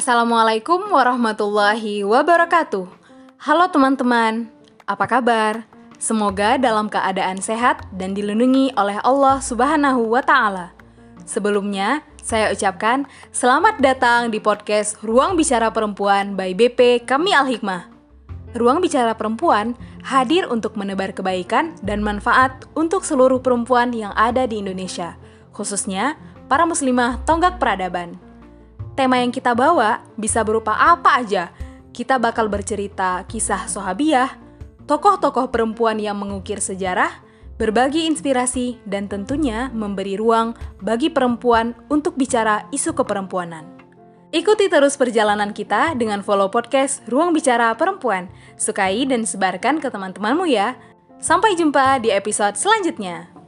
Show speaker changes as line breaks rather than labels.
Assalamualaikum warahmatullahi wabarakatuh. Halo teman-teman, apa kabar? Semoga dalam keadaan sehat dan dilindungi oleh Allah Subhanahu wa Ta'ala. Sebelumnya, saya ucapkan selamat datang di podcast Ruang Bicara Perempuan by BP Kami Al Hikmah. Ruang Bicara Perempuan hadir untuk menebar kebaikan dan manfaat untuk seluruh perempuan yang ada di Indonesia, khususnya para muslimah tonggak peradaban. Tema yang kita bawa bisa berupa apa aja. Kita bakal bercerita kisah sohabiah, tokoh-tokoh perempuan yang mengukir sejarah, berbagi inspirasi, dan tentunya memberi ruang bagi perempuan untuk bicara isu keperempuanan. Ikuti terus perjalanan kita dengan follow podcast Ruang Bicara Perempuan. Sukai dan sebarkan ke teman-temanmu ya. Sampai jumpa di episode selanjutnya.